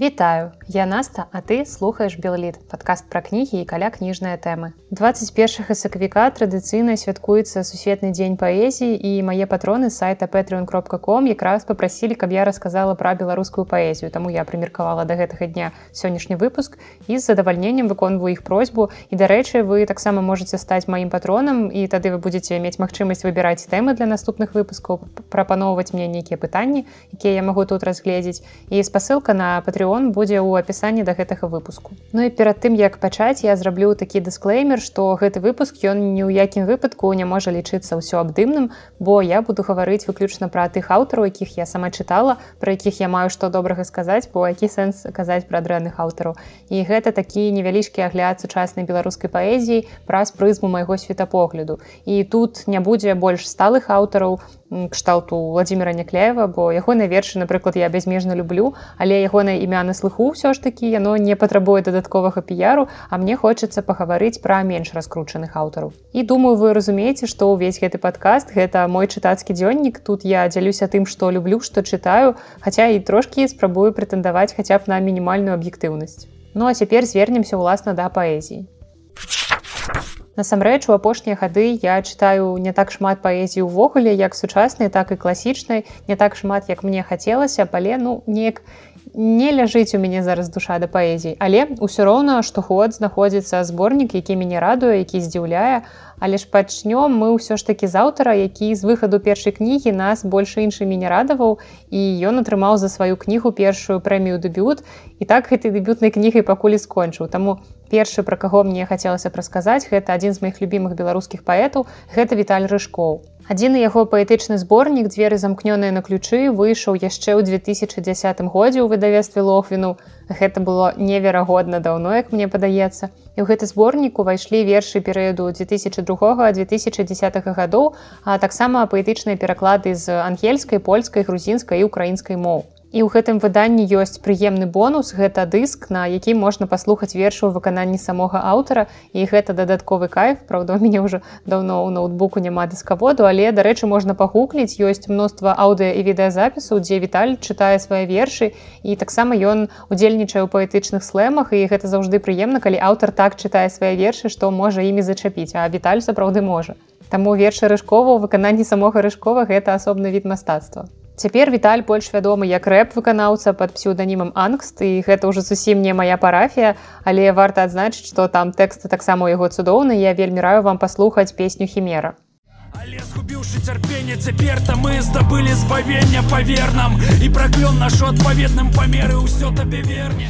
Вітаю я Наста а ты слухаеш белліт падкаст пра кнігі і каля кніжныя тэмы. 21 сакавіка традыцыйна святкуецца сусветны дзень паэзіі і мае патроны сайта patreon кропка.com якраз попрасілі каб я рассказала пра беларускую паэзію. Таму я прымеркавала да гэтага дня сённяшні выпуск і з задавальненнем выконваю іх просьбу. І дарэчы вы таксама можете стаць маім патронам і тады вы будете мець магчымасць выбіраць тэмы для наступных выпускаў прапаноўваць мне нейкія пытанні якія я магу тут разгледзець. І спасылка на патрыон Patreon будзе ў апісанні да гэтага выпуску. Ну і перад тым як пачаць я зраблю такі дысклеймер, што гэты выпуск ён ні ў якім выпадку не можа лічыцца ўсё абдымным, бо я буду гаварыць выключна пра тых аўтараў, якіх я сама чытала, пра якіх я маю што добрага сказаць, бо які сэнс казаць пра дрэнных аўтараў. І гэта такі невялічкі агляд сучаснай беларускай паэзіі праз прызму майго светапогляду. І тут не будзе больш сталых аўтараў, кшталту владимира някляева бо ягоныя вершы напрыклад я бязмежна люблю але ягонае імя на слыху ўсё ж такі яно не патрабуе дадатковага піяру а мне хочацца пагаварыць пра менш раскручаных аўтараў. І думаю вы разумееце што ўвесь гэты падкаст гэта мой чытацкі дзённік тут я дзялюся тым што люблю што чытаю хаця і трошкі спрабую прэтэндаваць хаця б на мінімальную аб'ектыўнасць. Ну а цяпер звернемся ўласна да паэзіі. Насамрэч у апошнія гады я чытаю не так шмат паэзіі ўвогуле як сучаснай так і класічнай не так шмат як мне хацелася але ну неяк не ляжыць у мяне зараз душа да паэзіі але ўсё роўна штогод знаходзіцца зборнік які мяне радуе які здзіўляе але ж пачнём мы ўсё ж такі з аўтара які з выхаду першай кнігі нас больш іншымі не радаваў і ён атрымаў за сваю кнігу першую прэмію дэбют і так гэтай дэбютнай кнігай пакуль скончыў таму першы пра каго мне хацелася прасказаць гэта адзін з маіх любімых беларускіх паэтаў гэта віталь рыжкоў Адзіны яго паэтычны зборнік дзверы замкнёныя на ключы выйшаў яшчэ ў 2010 годзе ў выдавестве лохвіну. Гэта было неверагодна даўно, як мне падаецца. І ў гэты зборнік увайшлі вершы перыяду 2002-2010 гадоў, а таксама паэтычныя пераклады з ангельскай, польскай, грузінскай і украінскай моў. І ў гэтым выданні ёсць прыемны бонус гэта дыск на які можна паслухаць вершу ў выкананні самога аўтара. І гэта дадатковы кайф. Праўда у мяне ўжо даўно ў ноутбуку няма дыскаводу але дарэчы можна пагугліць. Ёсць мноства аўдыа і відэазапісу дзе віталь чытае свае вершы. І таксама ён удзельнічае ў паэтычных слэмах. І гэта заўжды прыемна калі аўтар так чытае свае вершы што можа імі зачапіць. А віталь сапраўды можа. Таму вершы рыжкова ў выкананні самога рыжкова гэта асобны від мастацтва Цяпер Віталь больш вядомы як рэп выканаўца под псеўданімам ангст і гэта ўжо зусім не моя парафія, але варта адзначыць, што там тэксты таксама у яго цудоўны, я вельмі раю вам паслухаць песню хімера. Згубіўшы цярпенне цяпер там мы здабылі збавення павернам і праклён наш адпаведным памеры ўсё табе верне.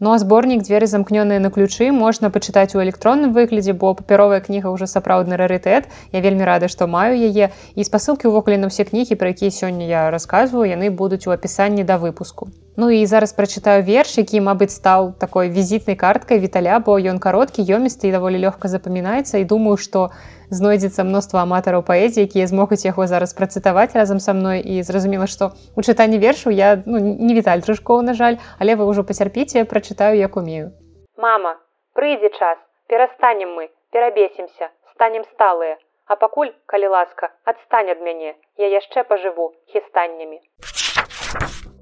Ну а зборнік дзверы замкнёныя на ключы можна пачытаць у электронным выглядзе, бо папяровая кніга ўжо сапраўдны рарытэт. Я вельмі рада, што маю яе і спасылкі ўвогуле на ўсе кнігі, пра якія сёння я расказваю, яны будуць у апісанні да выпуску. Ну і зараз прачытаю верш, які, мабыць, стаў такой візітнай карткай віталя, бо ён кароткі, ёмісты і даволі лёгка запамінаецца. І думаю, што, знойдзецца мноства аматараў паэзіі якія змогуць яго зараз працытаваць разам са мной. І зразумела што у чытанні вершу я ну, не віталь трышкоў на жаль але вы ўжо пацярпіце прачытаю як умею. Мама прыйдзе час перастанем мы перабесімся станем сталыя. А пакуль калі ласка адстань ад мяне я яшчэ пажыву хістаннямі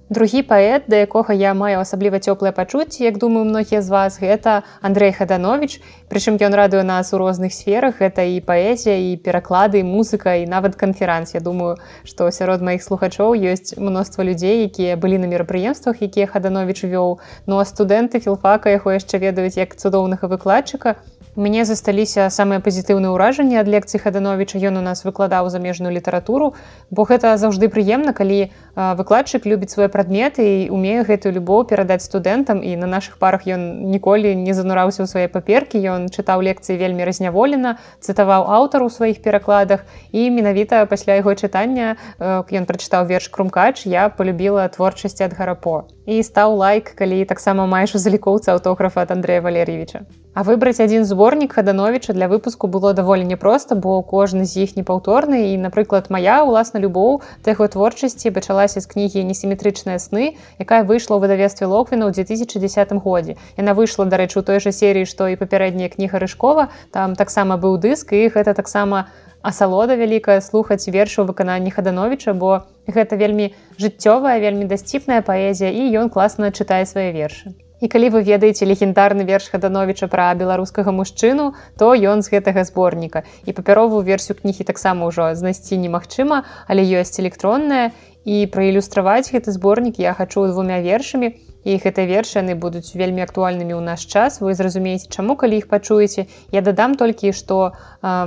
Другі паэт, да якога я маю асабліва цёплае пачуцці, як думаю, многія з вас гэта Андрей Хаданович. Прычым ён радуе нас у розных сферах, гэта і паэзія і пераклады, музыка і нават канферанс. Я думаю, што сярод маіх слухачоў ёсць мноства людзей, якія былі на мерапрыемствах, якія Хаданович вёў. Ну а студэнты філфака яго яшчэ ведаюць як цудоўнага выкладчыка, мяне засталіся самыя пазітыўныя ўражанні ад лекцыі хадановича ён у нас выкладаў замежную літаратуру. Бо гэта заўжды прыемна калі выкладчык любіць свае прадметы і умее гэтую любоў перадаць студэнтам. І на наших парах ён ніколі не занураўся ў свае паперкі. Ён чытаў лекцыі вельмі разняволена цытаваў аўтар у сваіх перакладах. І менавіта пасля яго чытання ён прачытаў верш крумкач я полюбіла творчасці ад гарапо і стаў лайк калі таксама маеш у залікоўца аўтографа ад Андрея валерьевича А выбраць адзін зборнік хадановича для выпуску было даволі непроста, бо кожны з іх непаўторны і напрыклад моя уласна любоў таго творчасці пачалася з кнігі несіметрычныя сны, якая выйшла ў выдавестве локвіна ў 2010 годзе. Яна выйшла дарэчы у той жа серыі, што і папярэдняя кніга рыжкова там таксама быў дыск і гэта таксама асалода вялікая слухаць вершы ў выкананні хадановіча бо гэта вельмі жыццёвая вельмі дасціпная паэзія і ён класна чытае свае вершы. І калі вы ведаеце легендарны верш хадановіча пра беларускага мужчыну то ён з гэтага зборніка. І папяровую версію кнігі таксама ўжо знайсці немагчыма але ёсць электронная. І праілюстраваць гэты зборнік я хачу двумя вершамі і гэтыя вершы яны будуць вельмі актуальнымі ў наш час. Вы зразумееце чаму калі іх пачуеце. Я дадам толькі што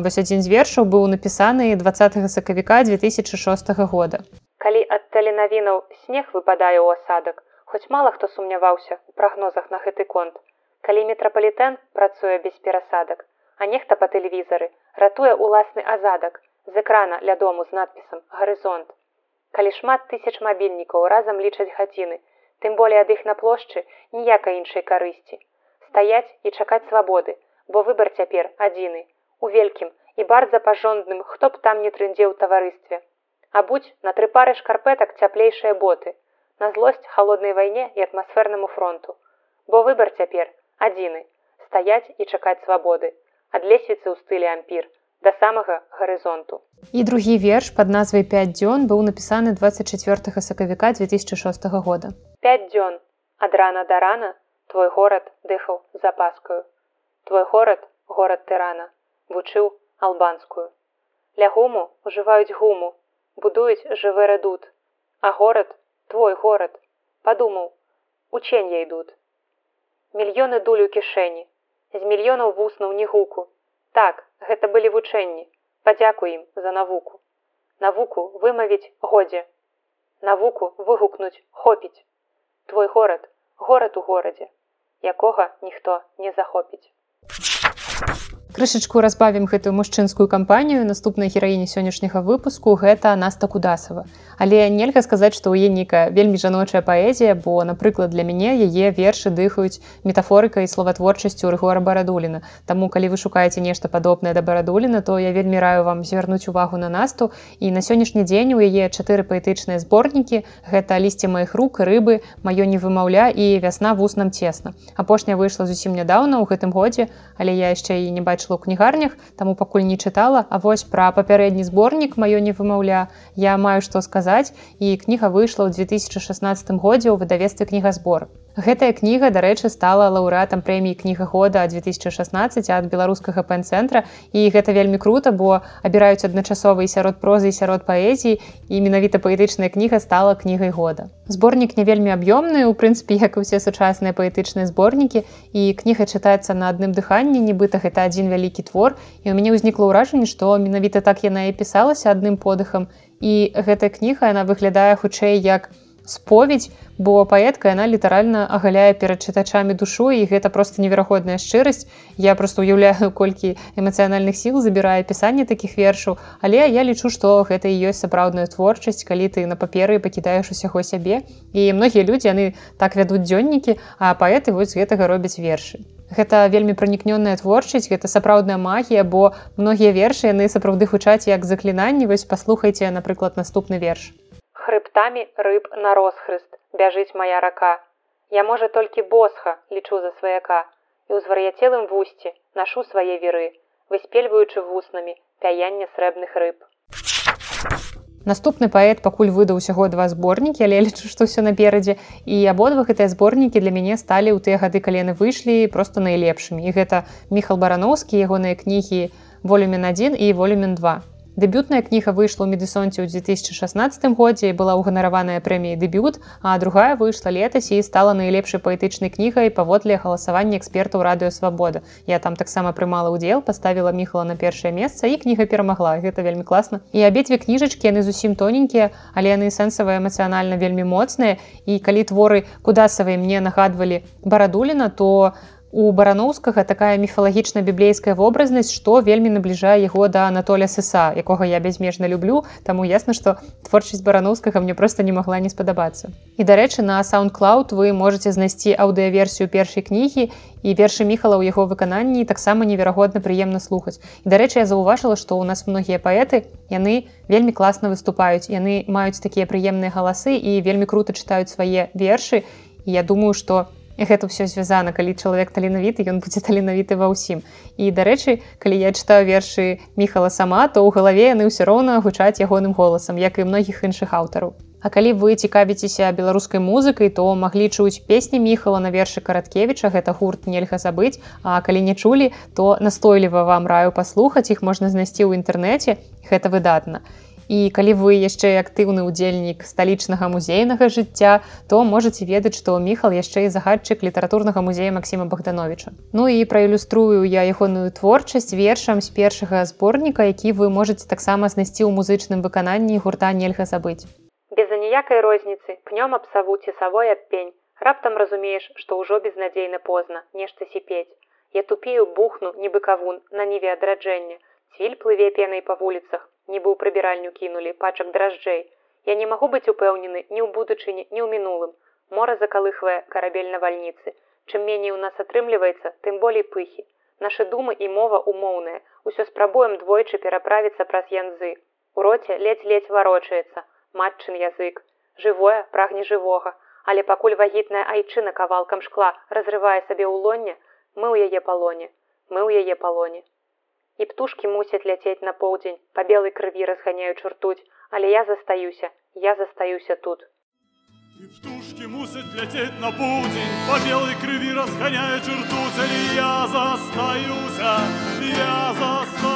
вось адзін з вершаў быў напісаны 20 сакавіка 2006 года. Калі ад таленавінаў снег выпадае ў асадак хоць мала хто сумняваўся ў прагнозах на гэты конт. Калі метрапалітэн працуе без перасадак а нехта па тэлевізары ратуе уласны азадак з экрана ля дому з надпісам гарызонт калі шмат тысяч мабільнікаў разам лічаць гадзіны тым болей ад іх на плошчы ніякай іншай карысці. Стаяць і чакаць свабоды бо выбар цяпер адзіны у вялікім і бардза пажондным хто б там не трындзеў таварыстве. А будь на тры пары шкарпетак цяплейшыя боты на злосць холоднай вайне і атмасфернаму фронту. Бо выбар цяпер адзіны стаяць і чакаць свабоды ад лесвіцы ў стылі ампір да самага гарызонту. І другі верш под назвай 5 дзён быў напісаны 24 сакавіка 2006 года 5 дзён. Ад рана да рана твой горад дыхаў запаскаю. Твой горад горад тырана вучыў албанскую. Ля гуму ужываюць гуму будуюць жывы рэдут. А горад твой горад падумаў учэнья ідут? Мільёны дулю кішэні з мільёнаў вуснуў не гуку так гэта былі вучэнні. Падзякуй ім за навуку. Навуку вымавіць годзе. Навуку выгукнуць хопіць твой горад горад у горадзе якога ніхто не захопіць крышачку разбавім гэтую мужчынскую кампанію наступнай гераіне сённяшняга выпуску. Гэта наста кудасава. Але нельга сказаць што ў е нейкая вельмі жаночая паэзія бо напрыклад для мяне яе вершы дыхаюць метафорыкай словатворчасцю рыгора барадуліна. Таму калі вы шукаеце нешта падобнае да барадуліна то я вельмі раю вам звярнуць увагу на насту і на сённяшні дзень у яе чатыры паэтычныя зборнікі. Гэта лісце маіх рук рыбы маё не вымаўля і вясна вуснам цесна апошняя выйшла зусім нядаўна ў гэтым годзе але я яшчэ і не бачыла у кнігарнях таму пакуль не чытала. А вось пра папярэдні зборнік маё не вымаўля. Я маю што сказаць. І кніга выйшла ў 2016 годзе ў выдавестве кнігазбор Гэтая кніга дарэчы стала лаўрэатам прэміі кніга года 2016 ад беларускага пэн-цэнтра. І гэта вельмі круто бо абіраюць адначасова і сярод прозы і сярод паэзіі. І менавіта паэтычная кніга стала кнігай года. Зборнік не вельмі аб'ёмны у прынцыпе як і ўсе сучасныя паэтычныя зборнікі. І кніга чытаецца на адным дыханні нібыта гэта адзін вялікі твор. І у мяне ўзнікла ўражанне што менавіта так яна і пісалася адным подыхам. І гэтая кніга яна выглядае хутчэй як споведь бо паэтка яна літаральна агаляе перад чытачамі душу і гэта просто неверагодная шчырасць. Я просто уяўляю колькі эмацыянальных сіл забірае пісанне такіх вершаў але я лічу што гэта і ёсць сапраўдная творчасць калі ты на паперы пакідаеш усяго сябе. І многія людзі яны так вядуць дзённікі а паэты вось гэтага робяць вершы. Гэта вельмі пранікнёная творчасць гэта сапраўдная магія бо многія вершы яны сапраўды гучаць як заклінанні. Вось паслухайце напрыклад наступны верш хрыбтамі рыб на росхрыст бяжыць моя рака. Я можа толькі босха лічу за сваяка і ў звар'яцелым вусці нашу свае веры выспельваючы вуснамі пяяння срэбных рыб. Наступны паэт пакуль выдаў усяго два зборнікі але лічу што ўсё наперадзе. І абодва гэтыя зборнікі для мяне сталі ў тыя гады калены выйшлі просто найлепшымі. І гэта міхал барановскі ягоныя кнігі волюмен 1 і волюмен 2 Дэбютная кніга выйшла ў медысонце ў 2016 годзе і была ўганараваная прэміяй дэбют, а другая выйшла летась і стала найлепшай паэтычнай кнігай паводле галасавання экспертаў радыёвабода. Я там таксама прымала ўдзел, паставіла міхала на першае месца і кніга перамагла. Гэта вельмі класна. І абедзве кніжачкі яны зусім тоненькія, але яны сэнсавыя эмацыянальна вельмі моцныя. І калі творы кудасавыя мне нагадвалі барадуліна, то, у бараноўскага такая міфалагічна біблейская вобразнасць што вельмі набліжае яго да анатоля сыса якога я бязмежна люблю таму ясна што творчасць бараноўскага мне просто не магла не спадабацца. І дарэчы на саундклауд вы можете знайсці аўдыаверсію першай кнігі і вершы міхала ў яго выкананні таксама неверагодна прыемна слухаць. І дарэчы я заўважыла што ў нас многія паэты яны вельмі класна выступаюць яны маюць такія прыемныя галасы і вельмі круто чытаюць свае вершы. І я думаю што і гэта ўсё звязана. Калі чалавек таленавіты ён будзе таленавіты ва ўсім. І дарэчы калі я чытаю вершы міхала сама то ў галаве яны ўсё роўна гучаць ягоным голасам як і многіх іншых аўтараў. А калі вы цікавіцеся беларускай музыкай то маглі чуць песні міхала на вершы караткевіча гэта гурт нельга забыць А калі не чулі то настойліва вам раю паслухаць іх можна знайсці ў інтэрнэце. Гэта выдатна і калі вы яшчэ актыўны ўдзельнік сталічнага музейнага жыцця, то можете ведаць, што міхал яшчэ і загадчык літаратурнага музея Масіма Богдановича. Ну і праілюструю я ягоную творчасць вершам з першага зборніка, які вы можете таксама знайсці ў музычным выкананні гурта нельга забыць. Без аніякай розніцы пнём аб саву цесавой аб пень. Раптам разумееш, што ўжо безнадзейна позна, нешта сіпець. Я тупею бухну, нібы кавун, на ніве адраджэння. Цвіль плыве пенай па вуліцах, нібы ў прыбіральню кінулі пачак дражджэй. Я не магу быць упэўнены ні ў будучыні ні ў мінулым. Мора закалыхвае карабель на вальніцы чым меней у нас атрымліваецца тым болей пыхі. Нашы думы і мова умоўныя усё спрабуем двойчы пераправіцца праз янзы. У роце ледзь ледзь варочаецца. Матчын язык. Жывое прагне жывога. Але пакуль вагітная айчына кавалкам шкла разрывае сабе ў лонне мы ў яе палоне. Мы ў яе палоне і птушки мусяць ляцець на поўдзень па белой крыві разганяючы ртуть але я застаюся я застаюся тут. Птушки мусяць ляцець на поўдзень па белой крыві разганяючы ртуть але я застаюся я застаюся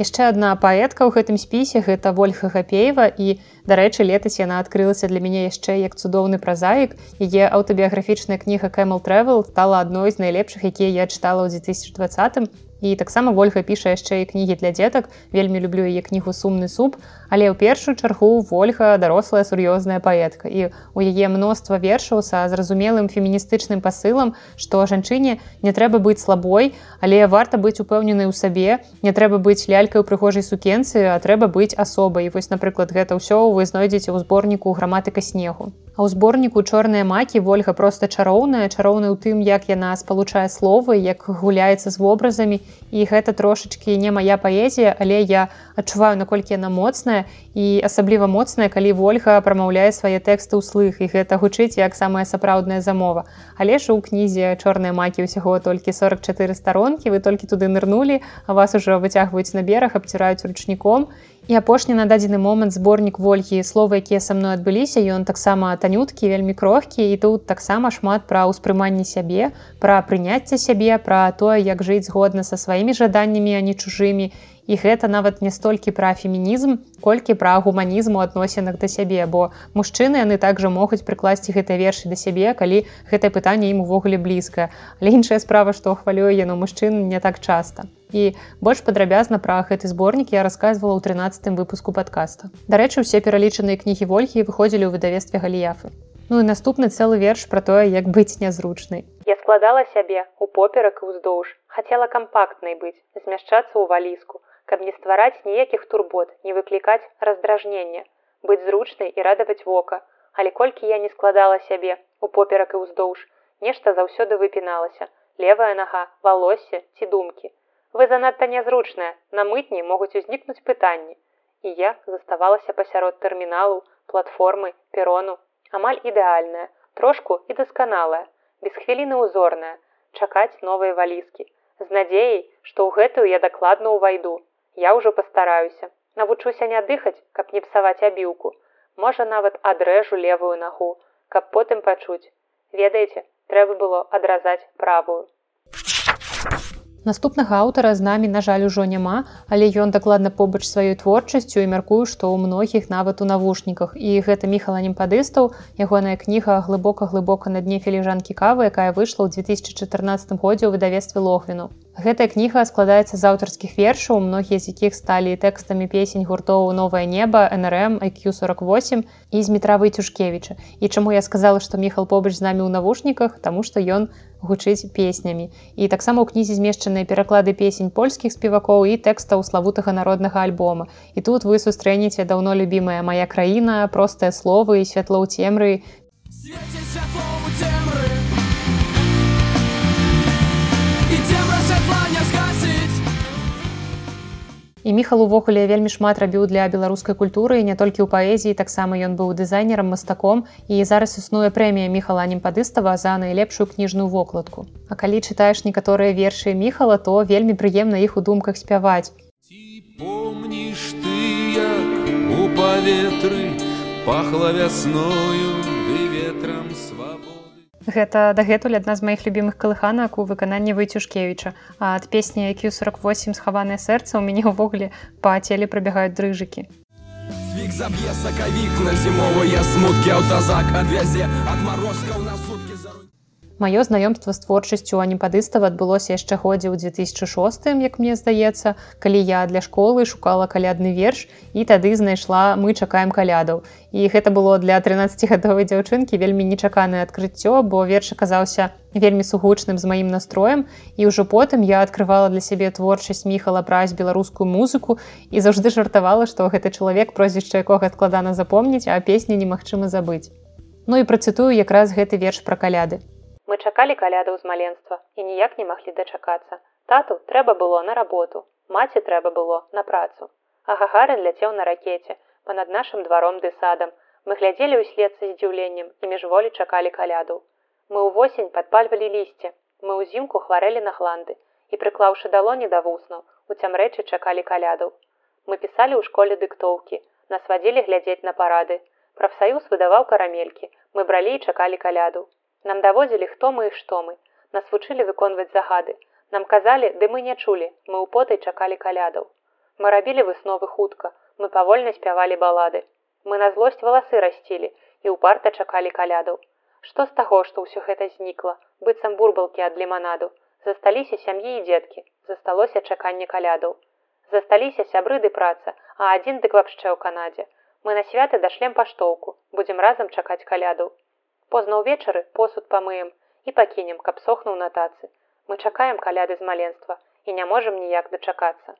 яшчэ одна паэтка ў гэтым спісе гэта ольга гапеева. І дарэчы летась яна адкрылася для мяне яшчэ як цудоўны празаік. Яе аўтабіяграфічная кніга кэмл travel стала адной з найлепшых якія я чытала ў 2020 і таксама ольга піша яшчэ і кнігі для дзетак. Вельмі люблю яе кнігу сумны суп але ў першую чаргу ольга дарослая сур'ёзная паэтка. І у яе мноства вершаў са зразумелым феміністычным пасылам што жанчыне не трэба быць слабой але варта быць упэўненай у сабе не трэба быць лялькай у прыгожай сукенцы а трэба быць асобай. Вось напрыклад гэта ўсё вы знойдзеце ў зборніку граматыка снегу А ў зборніку чорныя макі ольга проста чароўная чароўная ў тым як яна спалучае словы як гуляецца з вобразамі. І гэта трошачки не моя паэзія але я адчуваю наколькі яна моцная і асабліва моцная калі ольга прамаўляе свае тэксты ўслых і гэта гучыць як самая сапраўдная замова. Але ж у кнізе чорныя макі ўсяго толькі 44 старонкі вы толькі туды нырнулі а вас ужо выцягваюць на бераг абціраюць ручніком і апошні на дадзены момант зборнік ольгі словы якія са мной адбыліся ён таксама танюткі вельмі крохкі і тут таксама шмат пра ўспрыманне сябе пра прыняцце сябе пра тое як жыць згодна са сваімі жаданнямі а не чужымі. І гэта нават не столькі пра фемінізм колькі пра гуманізм у адносінах да сябе бо мужчыны яны также могуць прыкласці гэтай вершы да сябе калі гэтае пытанне ім увогуле блізка але іншая справа што хвалюе яно мужчын не так часта і больш падрабязна пра гэты зборнік я рассказывала ў 13 выпуску подкаста. Дарэчы усе пералічаныя кнігі ольгі выходзілі ў выдавестве галіяфы Ну і наступны цэлы верш пра тое як быць нязручнай я складала сябе у поперак і ўздоўж хацела кампактнай быць змяшчацца ў валіску каб не ствараць ніякіх турбот, не выклікаць раздражнення, быць зручнай і радаваць вока, але колькі я не складала сябе у поперак і ўздоўж, нешта заўсёды выпіналася, левая нага, валоссе ці думкі. Вы занадта нязручная, на мытні могуць узнікнуць пытанні. І я заставалася пасярод тэрміналу, платформы, перону, амаль ідэальная, трошку і дасканалая, без хвіліны ўзорная, чакаць новыя валіскі, з надзеяй, што ў гэтую я дакладна ўвайду, Я ўжо пастараюся. Навучуся не дыхаць, каб не псаваць абіўку. Можа нават адрэжу левую нагу, каб потым пачуць. Ведаеце, трэба было адразаць правую. Наступнага аўтара з намі, на жаль, ужо няма, але ён дакладна побач сваёй творчасцю і мяркую, што ў многіх нават у навушніках. І гэта міхаланім падыстаў, ягоная кніга глыбока-глыбока на дне філіжанкі кавы, якая выйшла ў 2014 годзе ў выдавестве лохвіну. Гэтая кніга складаецца з аўтарскіх вершаў, многія з якіх сталі тэкстамі песень гуртоў новае неба, нрм, IQ48 і з метравы цюшкевіча. І чаму я сказала, што міхал побач з намі ў навушніках, таму што ён гучыць песнямі. І таксама ў кнізе змешчаныя пераклады песень польскіх спевакоў і тэкстаў славутага народнага альбома. І тут вы сустрэнеце даўно любімая мая краіна, простыя словы і святло ў цемры. І міхал увогуле вельмі шмат рабіў для беларускай культуры не толькі ў паэзіі таксама ён быў дызайнерам мастаком. І зараз існуе прэмія міхала немпадыстава за найлепшую кніжную вокладку. А калі чытаеш некаторыя вершы міхала то вельмі прыемна іх у думках спяваць. Помніш ты як у паветры пахла вясною ды ветрам Гэта дагэтуль адна з маіх любімых калыханак у выкананні выцюшкевіча а ад песні Q48 схаванае сэрца ў мяне ўвогуле па целе прабягаюць дрыжыкі. Вік заб'е сакавік на зімовыя смуткі аўтазак адвязе ад марозкаў на суткі за Маё знаёмства з творчасцю аніпадыстава адбылося яшчэ годзе ў 2006, як мне здаецца, калі я для школы шукала калядны верш і тады знайшла мы чакаем калядаў. І гэта было для 13гадовай дзяўчынкі вельмі нечаканае адкрыццё, бо верш аказаўся вельмі сугучным з маім настроем. І ўжо потым я адкрывала для сябе творчасць міхала праць беларускую музыку і заўжды жартавала, што гэты чалавек прозвішча якога адкладана запомніць, а песні немагчыма забыць. Ну і працытую якраз гэты верш пра каляды. Мы чакалі калядаў з маленства і ніяк не маглі дачакацца. Тату трэба было на работу, маці трэба было на працу. А гагарин ляцеў на ракете панад нашым дваром ды садам. Мы глядзелі ўслед са здзіўленнем і міжволі чакалі каляду. Мы ўвосень падпальвалі лісце. Мы ўзімку хварэлі на гланды і прыклаўшы далоні да вуснаў, у цямрэчы чакалі калядаў. Мы пісалі ў школе дыктоўкі, нас вадзілі глядзець на парады. Прафсаюз выдаваў карамелькі, мы бралі і чакалі каляду. Нам даводзілі, хто мы і што мы. Нас вучылі выконваць загады. Нам казалі, ды мы не чулі, мы ў потай чакалі калядаў. Мы рабілі высновы хутка, мы павольна спявалі балады. Мы на злосць валасы расцілі і ўпарта чакалі калядаў. Што з таго, што ўсё гэта знікла, быццам бурбалкі ад ліманаду. Засталіся сям'і і дзеткі, засталося чаканне калядаў. Засталіся сябры ды праца, а адзін дык вапшчэ ў канадзе. Мы на святы дашлем паштоўку, будзем разам чакаць калядаў. Позна ўвечары посуд памыем і пакінем, каб сохнуў на тацы. Мы чакаем каляды з маленства і не можам ніяк дачакацца.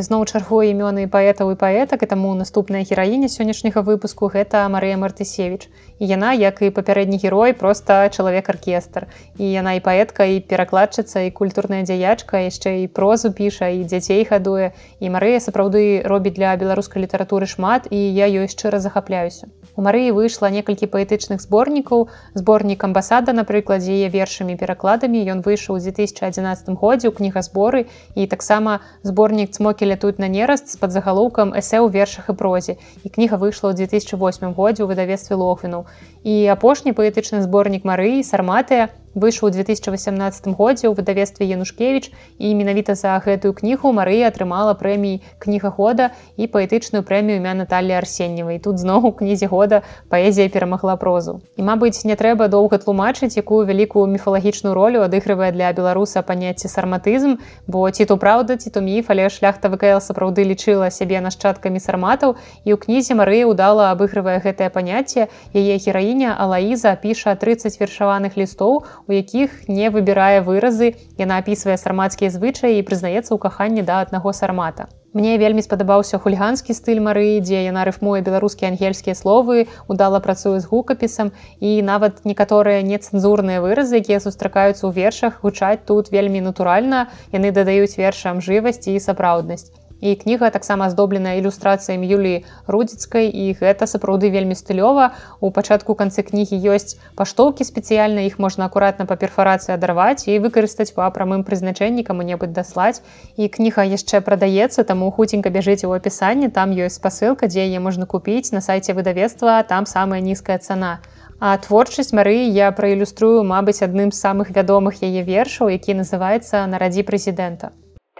Ізноў чаргую імёны паэтаў і паэтак і таму наступная гераіня сённяшняга выпуску гэта Марыя Мартысевіч. Яна, як і папярэдні герой, проста чалавек аркестр. І яна і паэтка і перакладчыца і культурная дзяячка, яшчэ і прозу піша і дзяцей гадуе. І Марыя сапраўды робіць для беларускай літаратуры шмат і я ёй шчыра захапляюся. У Марыі выйшла некалькі паэтычных зборнікаў. Зборнік амбасада, напрыклад, яе вершамі перакладамі ён выйшаў у 2011 годзе ў кнігазборы і таксама зборнік цмокі лятуюць на нераст з падзагалоўкам эсэ ў вершах і прозе і кніга выйшла ў 2008 годзе ў выдавестве лохвіну і апошні паэтычны зборнік марыі сарматыя выйшаў у 2018 годзе ў выдавестве янушкевич і менавіта за гэтую кнігу марыя атрымала прэміі кніга года і паэтычную прэмію імя Наталлі арсенневай тут зноў кнізе года паэзія перамагла прозу. І мабыць не трэба доўга тлумачыць якую вялікую міфалагічную ролю адыгрывае для беларуса паняцце сарматызм бо ці то праўда ці то міф але шляхта вКл сапраўды лічыла сябе нашчадкамі сарматаў і ў кнізе марыя удала абыгрывае гэтае паняцце. Яе гераіня алаіза піша 30 вершаваных лістоў у якіх не выбірае выразы. Яна апісвае сармацкія звычаі і прызнаецца ў каханні да аднаго сармата. Мне вельмі спадабаўся хульганскі стыль марыі дзе яна рыфмуе беларускія ангельскія словы удала працуе з гукапісам і нават некаторыя нецэнзурныя выразы якія сустракаюцца ў вершах гучаць тут вельмі натуральна. Яны дадаюць вершам жывасці і сапраўднасць і кніга таксама аздобленая ілюстрацыямі юліі рудзіцкай і гэта сапраўды вельмі стылёва. У пачатку канцы кнігі ёсць паштоўкі спецыяльна іх можна акуратна па перфарацыі адарваць і выкарыстаць па прамым прызначэнні каму-небудзь даслаць. І кніга яшчэ прадаецца таму хуценька бяжыце ў апісанні там ёсць спасылка дзе яе можна купіць на сайце выдавецтва там самая нізкая цана. А творчасць марыі я праілюструю мабыць адным з самых вядомых яе вершаў які называецца нарадзі прэзідэнта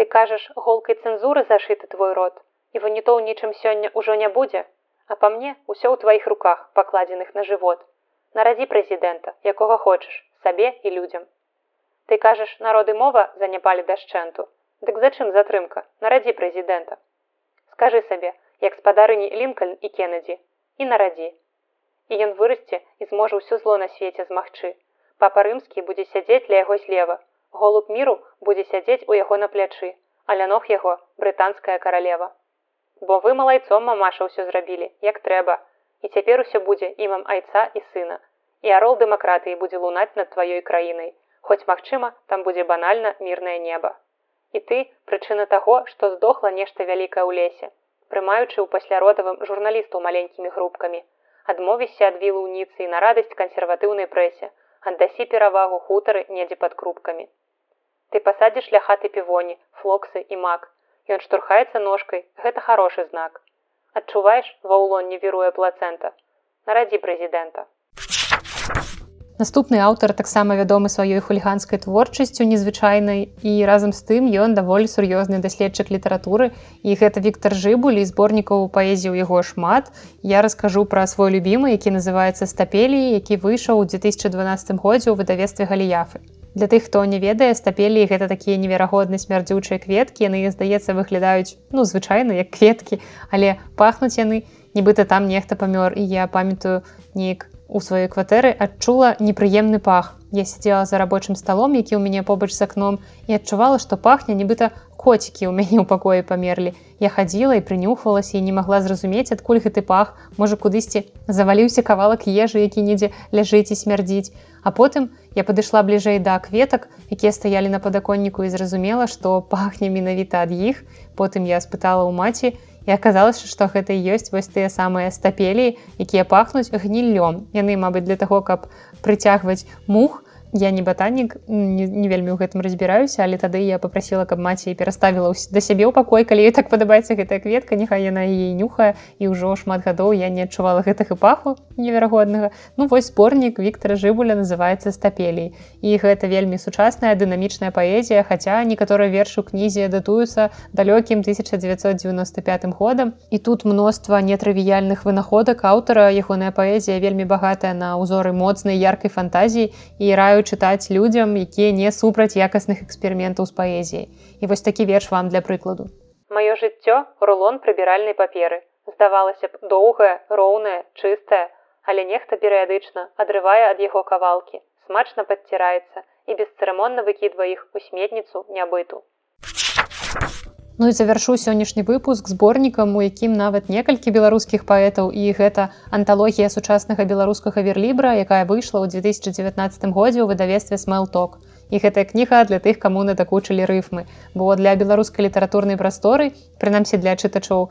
Ты кажаш, голкай цэнзуры зашыты твой род, і ванітоў нічым сёння ўжо не будзе, А па мне ўсё ў тваіх руках, пакладзеных на жывот. Нарадзі прэзідэнта, якога хочаш, сабе і людзям. Ты кажаш, народы мова заняпалі дашчэнту. Дык зачым затрымка, нарадзі прэзідэнта. Скажы сабе, як спадарыні лінкальн і кеннедзі і нарадзі. І ён вырасце і зможа ўсё зло на свеце змагчы. Папа рымскі будзе сядзець для яго злева, голуб міру будзе сядзець у яго на плячы, аля ног яго брытанская каралева. Бо вы малайцом мамаша ўсё зрабілі, як трэба, і цяпер усё будзе імам айца і сына. І арол дэмакратыі будзе лунаць над тваёй краінай, хоць магчыма, там будзе банальна мірнае неба. І ты прычына таго, што здохла нешта вялікае ў лесе, прымаючы ў пасляродавым журналістаў маленькімі групкамі. Адмовішся ад вілу ўніцы і на радасць кансерватыўнай прэсе, аддасі перавагу хутары недзе пад крупкамі. Ты пасадзіш ля хаты півоні, флоксы і мак. Ён штурхаецца ножкай, гэта хорошы знак. Адчуваеш, ва ўлон не віруе плацэнта. Нарадзі прэзідэнта. Наступны аўтар таксама вядомы сваёй хуліганскай творчасцю незвычайнай і разам з тым ён даволі сур'ёзны даследчык літаратуры і гэта Віктор жыбуль і зборнікаў паэзіі ў яго шмат. Я раскажу пра свой любімы, які называецца стапелі, які выйшаў у 2012 годзе ў выдавестве галіяфы. Для тых, хто не ведае стапелі гэта такія неверагодна смярдзючыя кветкі, яны здаецца выглядаюць ну звычайна як кветкі, але пахнуць яны, нібыта там нехта памёр. І я памятаю нейк у сваёй кватэры адчула непрыемны пах. Я сидзела за рабочым сталом, які ў мяне побач з акном і адчувала, што пахне нібыта коцікі ў мяне ў пакоі памерлі. Я хадзіла і прынюхвалася і не магла зразумець, адкуль гэты пах, можа кудысьці заваліўся кавалак ежы, які недзе ляжыць і смярдзіць. А потым я падышла бліжэй да кветак, якія стаялі на падаконніку і зразумела, што пахне менавіта ад іх. Потым я спытала ў маці, і аказалася што гэта ёсць вось тыя самыя стапелі якія пахнуць гніллём яны мабыць для таго каб прыцягваць мух я не батанік не, не вельмі ў гэтым разбіраюся але тады я попрасила каб маці пераставіла да сябе ў пакой калі так падабаецца гэтая кветка няхай яна яе нюхае і ўжо шмат гадоў я не адчувала гэтых і паху неверагоднага. Ну вось зборнік Віктора жыбуля называется стапелей і гэта вельмі сучасная дынамічная паэзія хаця некаторыя вершы ў кнізе датуюцца далёкім 1995 годам. І тут мноства нетрывіяльных вынаходак аўтара ягоная паэзія вельмі багатая на ўзоры моцнай яркай фантазіі і раю чытаць людзям, якія не супраць якасных эксперыментаў з паэзіяй. І вось такі верш вам для прыкладу. Маё жыццё рулон прыбіральнай паперы. Здавалася б, доўгае, роўнае, чыстае, але нехта перыядычна адрывае ад яго кавалкі, смачна падціраецца і бесцырымонна выкідвае іх у сметніцу нябыту. Ну і завяршу сённяшні выпуск зборнікам, у якім нават некалькі беларускіх паэтаў і гэта анталогія сучаснага беларускага верлібра, якая выйшла ў 2019 годзе ў выдавестве смэлток. І гэтая кніга для тых, каму надакучылі рыфмы. Бо для беларускай літаратурнай прасторы, прынамсі для чытачоў,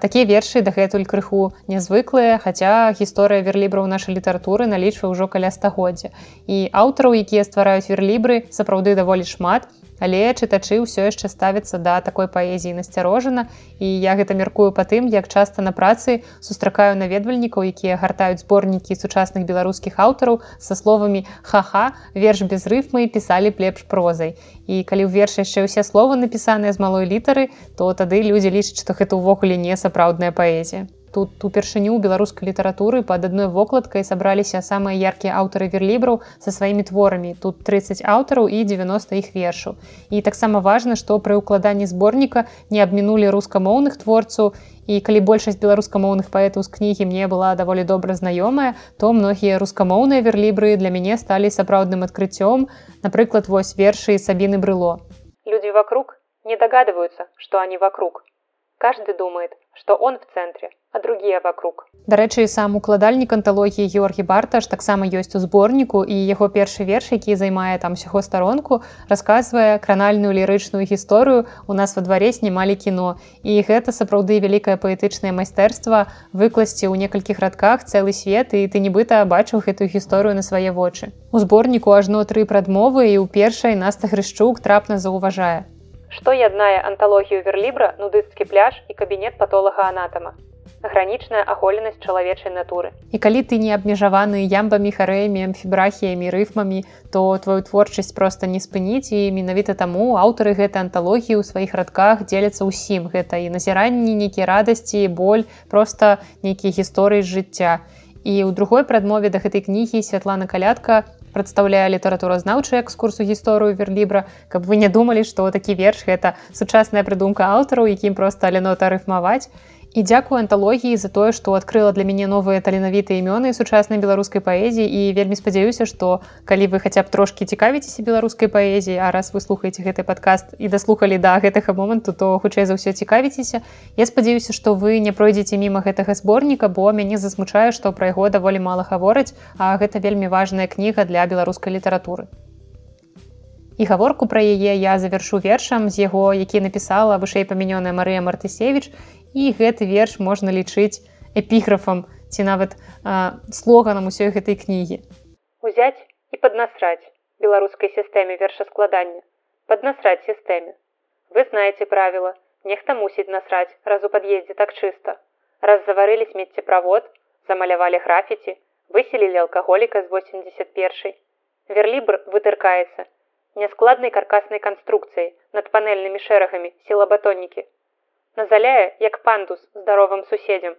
такія вершы дагэтуль крыху нязвыклыя, хаця гісторыя верлібраў нашай літаратуры налічвае ўжо каля стагоддзя. І аўтараў, якія ствараюць верлібры, сапраўды даволі шмат, Але чытачы ўсё яшчэ ставяцца да такой паэзіі насцярожана і я гэта мяркую па тым, як часта на працы сустракаю наведвальнікаў, якія гартаюць зборнікі сучасных беларускіх аўтараў са словамі ха-ха, верш без рыфмы пісалі б лепш прозай. І калі ў верш яшчэ ўсе словы напісаныя з малой літары, то тады людзі лічаць, што гэта ўвогуле не сапраўдная паэзія тут упершыню беларускай літаратуры под адной вокладкай сабраліся самыя яркія аўтары верлібраў са сваімі творамі. Тут 30 аўтараў і 90 іх вершаў. І таксама важна што пры ўкладанні зборніка не абмінулі рускамоўных творцаў. І калі большасць беларускамоўных паэтаў з кнігі мне была даволі добра знаёмая то многія рускамоўныя верлібры для мяне сталі сапраўдным адкрыццём. Напрыклад вось вершы сабіны брыло. Люди вокруг не догадываются что они вокруг каждый думает что он в центре а другие вокруг. Дарэчы, сам укладальнік анталогіі Георгі Барташ таксама ёсць у зборніку і яго першы верш, які займае там сяго старонку, расказвае кранальную лірычную гісторыю у нас во дваре снімалі кіно. І гэта сапраўды вялікае паэтычнае майстэрства выкласці ў некалькіх радках цэлы свет і ты нібыта бачыў гэтую гісторыю на свае вочы. У зборніку ажно тры прадмовы і ў першай наста грышчук трапна заўважае. Што яднае анталогію верлібра, нудысцкі пляж і кабінет патолага анатама гранічная аголенасць чалавечай натуры. І калі ты не абмежаваны ямбамі харэямі амфібрахіямі рыфмамі, то твою творчасць проста не спыніць і менавіта таму аўтары гэтай анталогіі ў сваіх радках дзеляцца ўсім гэта і назіранні нейкія радасці боль просто нейкія гісторыі з жыцця. І ў другой прадмове да гэтай кнігі святлана калядка прадстаўляе літаратуразнаўчую экскурсу гісторыю верлібра, каб вы не думалі, што такі верш гэта сучасная прыдумка аўтараў, якім проста аленота рыфмаваць і дзякую анталогіі за тое што адкрыла для мяне новыя таленавітыя імёны сучаснай беларускай паэзіі. І вельмі спадзяюся што калі вы хаця б трошкі цікавіцеся беларускай паэзіі а раз вы слухаеце гэты падкаст і даслухалі да гэтага моманту то хутчэй за ўсё цікавіцеся. Я спадзяюся што вы не пройдзеце міма гэтага зборніка бо мяне засмучае што пра яго даволі мала гавораць а гэта вельмі важная кніга для беларускай літаратуры. І гаворку пра яе я завяршу вершам з яго які напісала вышэй памянёная Марыя мартысевич і гэты верш можна лічыць эпіграфам ці нават а, слоганам усёй гэтай кнігі. Узяць і паднасраць беларускай сістэме вершаскладання. Паднасраць сістэме. Вы знаете правіла нехта мусіць насраць раз у пад'ездзе так чыста. Раз заварылі смеццеправод замалявалі графіці выселілі алкаголіка з 81 верлібр вытыркаецца. Няскладнай каркаснай канструкцыяй над панельнымі шэрагамі сілабатонікі. Назаляе, як пандус здаровым суседзям,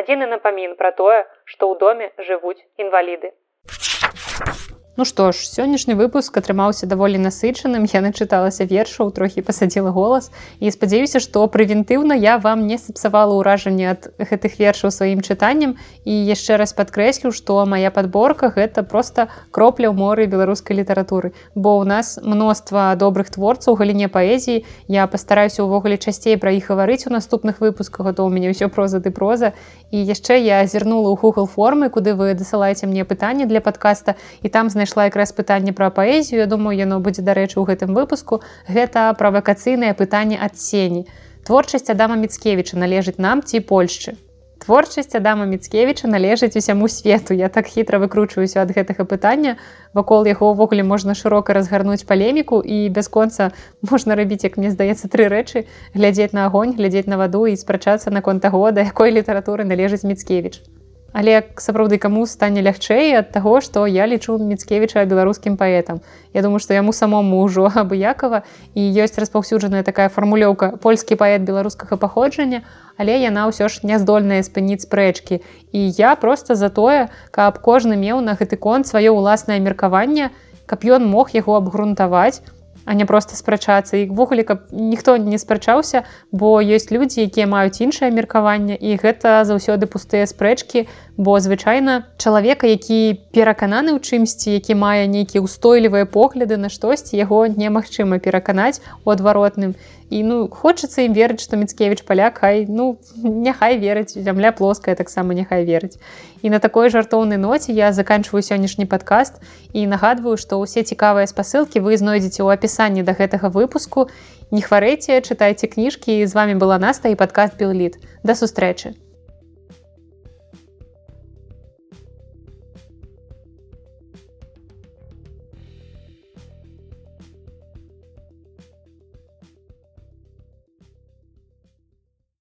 адзіны напамін пра тое, што ў доме жывуць інваліды. Ну што ж сённяшні выпуск атрымаўся даволі насычаным. Я начыталася вершаў трохі пасадзіла голас. І спадзяюся што прэвентыўна я вам не сапсавала ўражанне ад гэтых вершаў сваім чытаннем. І яшчэ раз падкрэслю што моя подборка гэта просто кропля ў моры беларускай літаратуры. Бо ў нас мноства добрых творцаў галіне паэзіі. Я пастараюся ўвогуле часцей пра іх гаварыць у наступных выпусках то ў мяне ўсё проза ты проза. І яшчэ я азірнула ў google формы куды вы дасылаеце мне пытанне для подкаста і там знайшла знайшла якраз пытанне пра паэзію. Я думаю яно будзе дарэчы ў гэтым выпуску. Гэта правакацыйнае пытанне ад сені. Творчасць адама міцкевіча належыць нам ці польшчы? Творчасць адама міцкевіча належыць усяму свету. Я так хітра выкручваюся ад гэтага пытання. Вакол яго ўвогуле можна шырока разгарнуць палеміку і бясконца можна рабіць як мне здаецца тры рэчы. Глядзець на агонь глядзець на ваду і спрачацца наконт таго да якой літаратуры належыць міцкевіч Але сапраўды каму стане лягчэй ад таго, што я лічу міцкевіча беларускім паэтам. Я думаю, што яму самому ўжо абыякова і ёсць распаўсюджаная такая фармулёўка польскі паэт беларускага паходжання, але яна ўсё ж не здольная спыніць спрэчкі. І я проста за тое, каб кожны меў на гэты конт сваё ўласнае меркаванне, каб ён мог яго абгрунтаваць, а не просто спрачацца. І ввогуле каб ніхто не спрачаўся бо ёсць людзі якія маюць іншае меркаванне і гэта заўсёды пустыя спрэчкі бо звычайна чалавека які перакананы ў чымсьці які мае нейкія ўстойлівыя погляды на штосьці яго немагчыма пераканаць у адваротным і ну хочацца ім верыць што міцкевіч паляк хай. Ну няхай верыць зямля плоская таксама няхай верыць і на такой жартоўнай ноце я заканчваю сённяшні падкаст і нагадваю што ўсе цікавыя спасылкі вы знойдзеце ў апісанні да гэтага выпуску. Не хварэйце чытайце кніжкі. З вами была наста і падкаст белліт да сустрэчы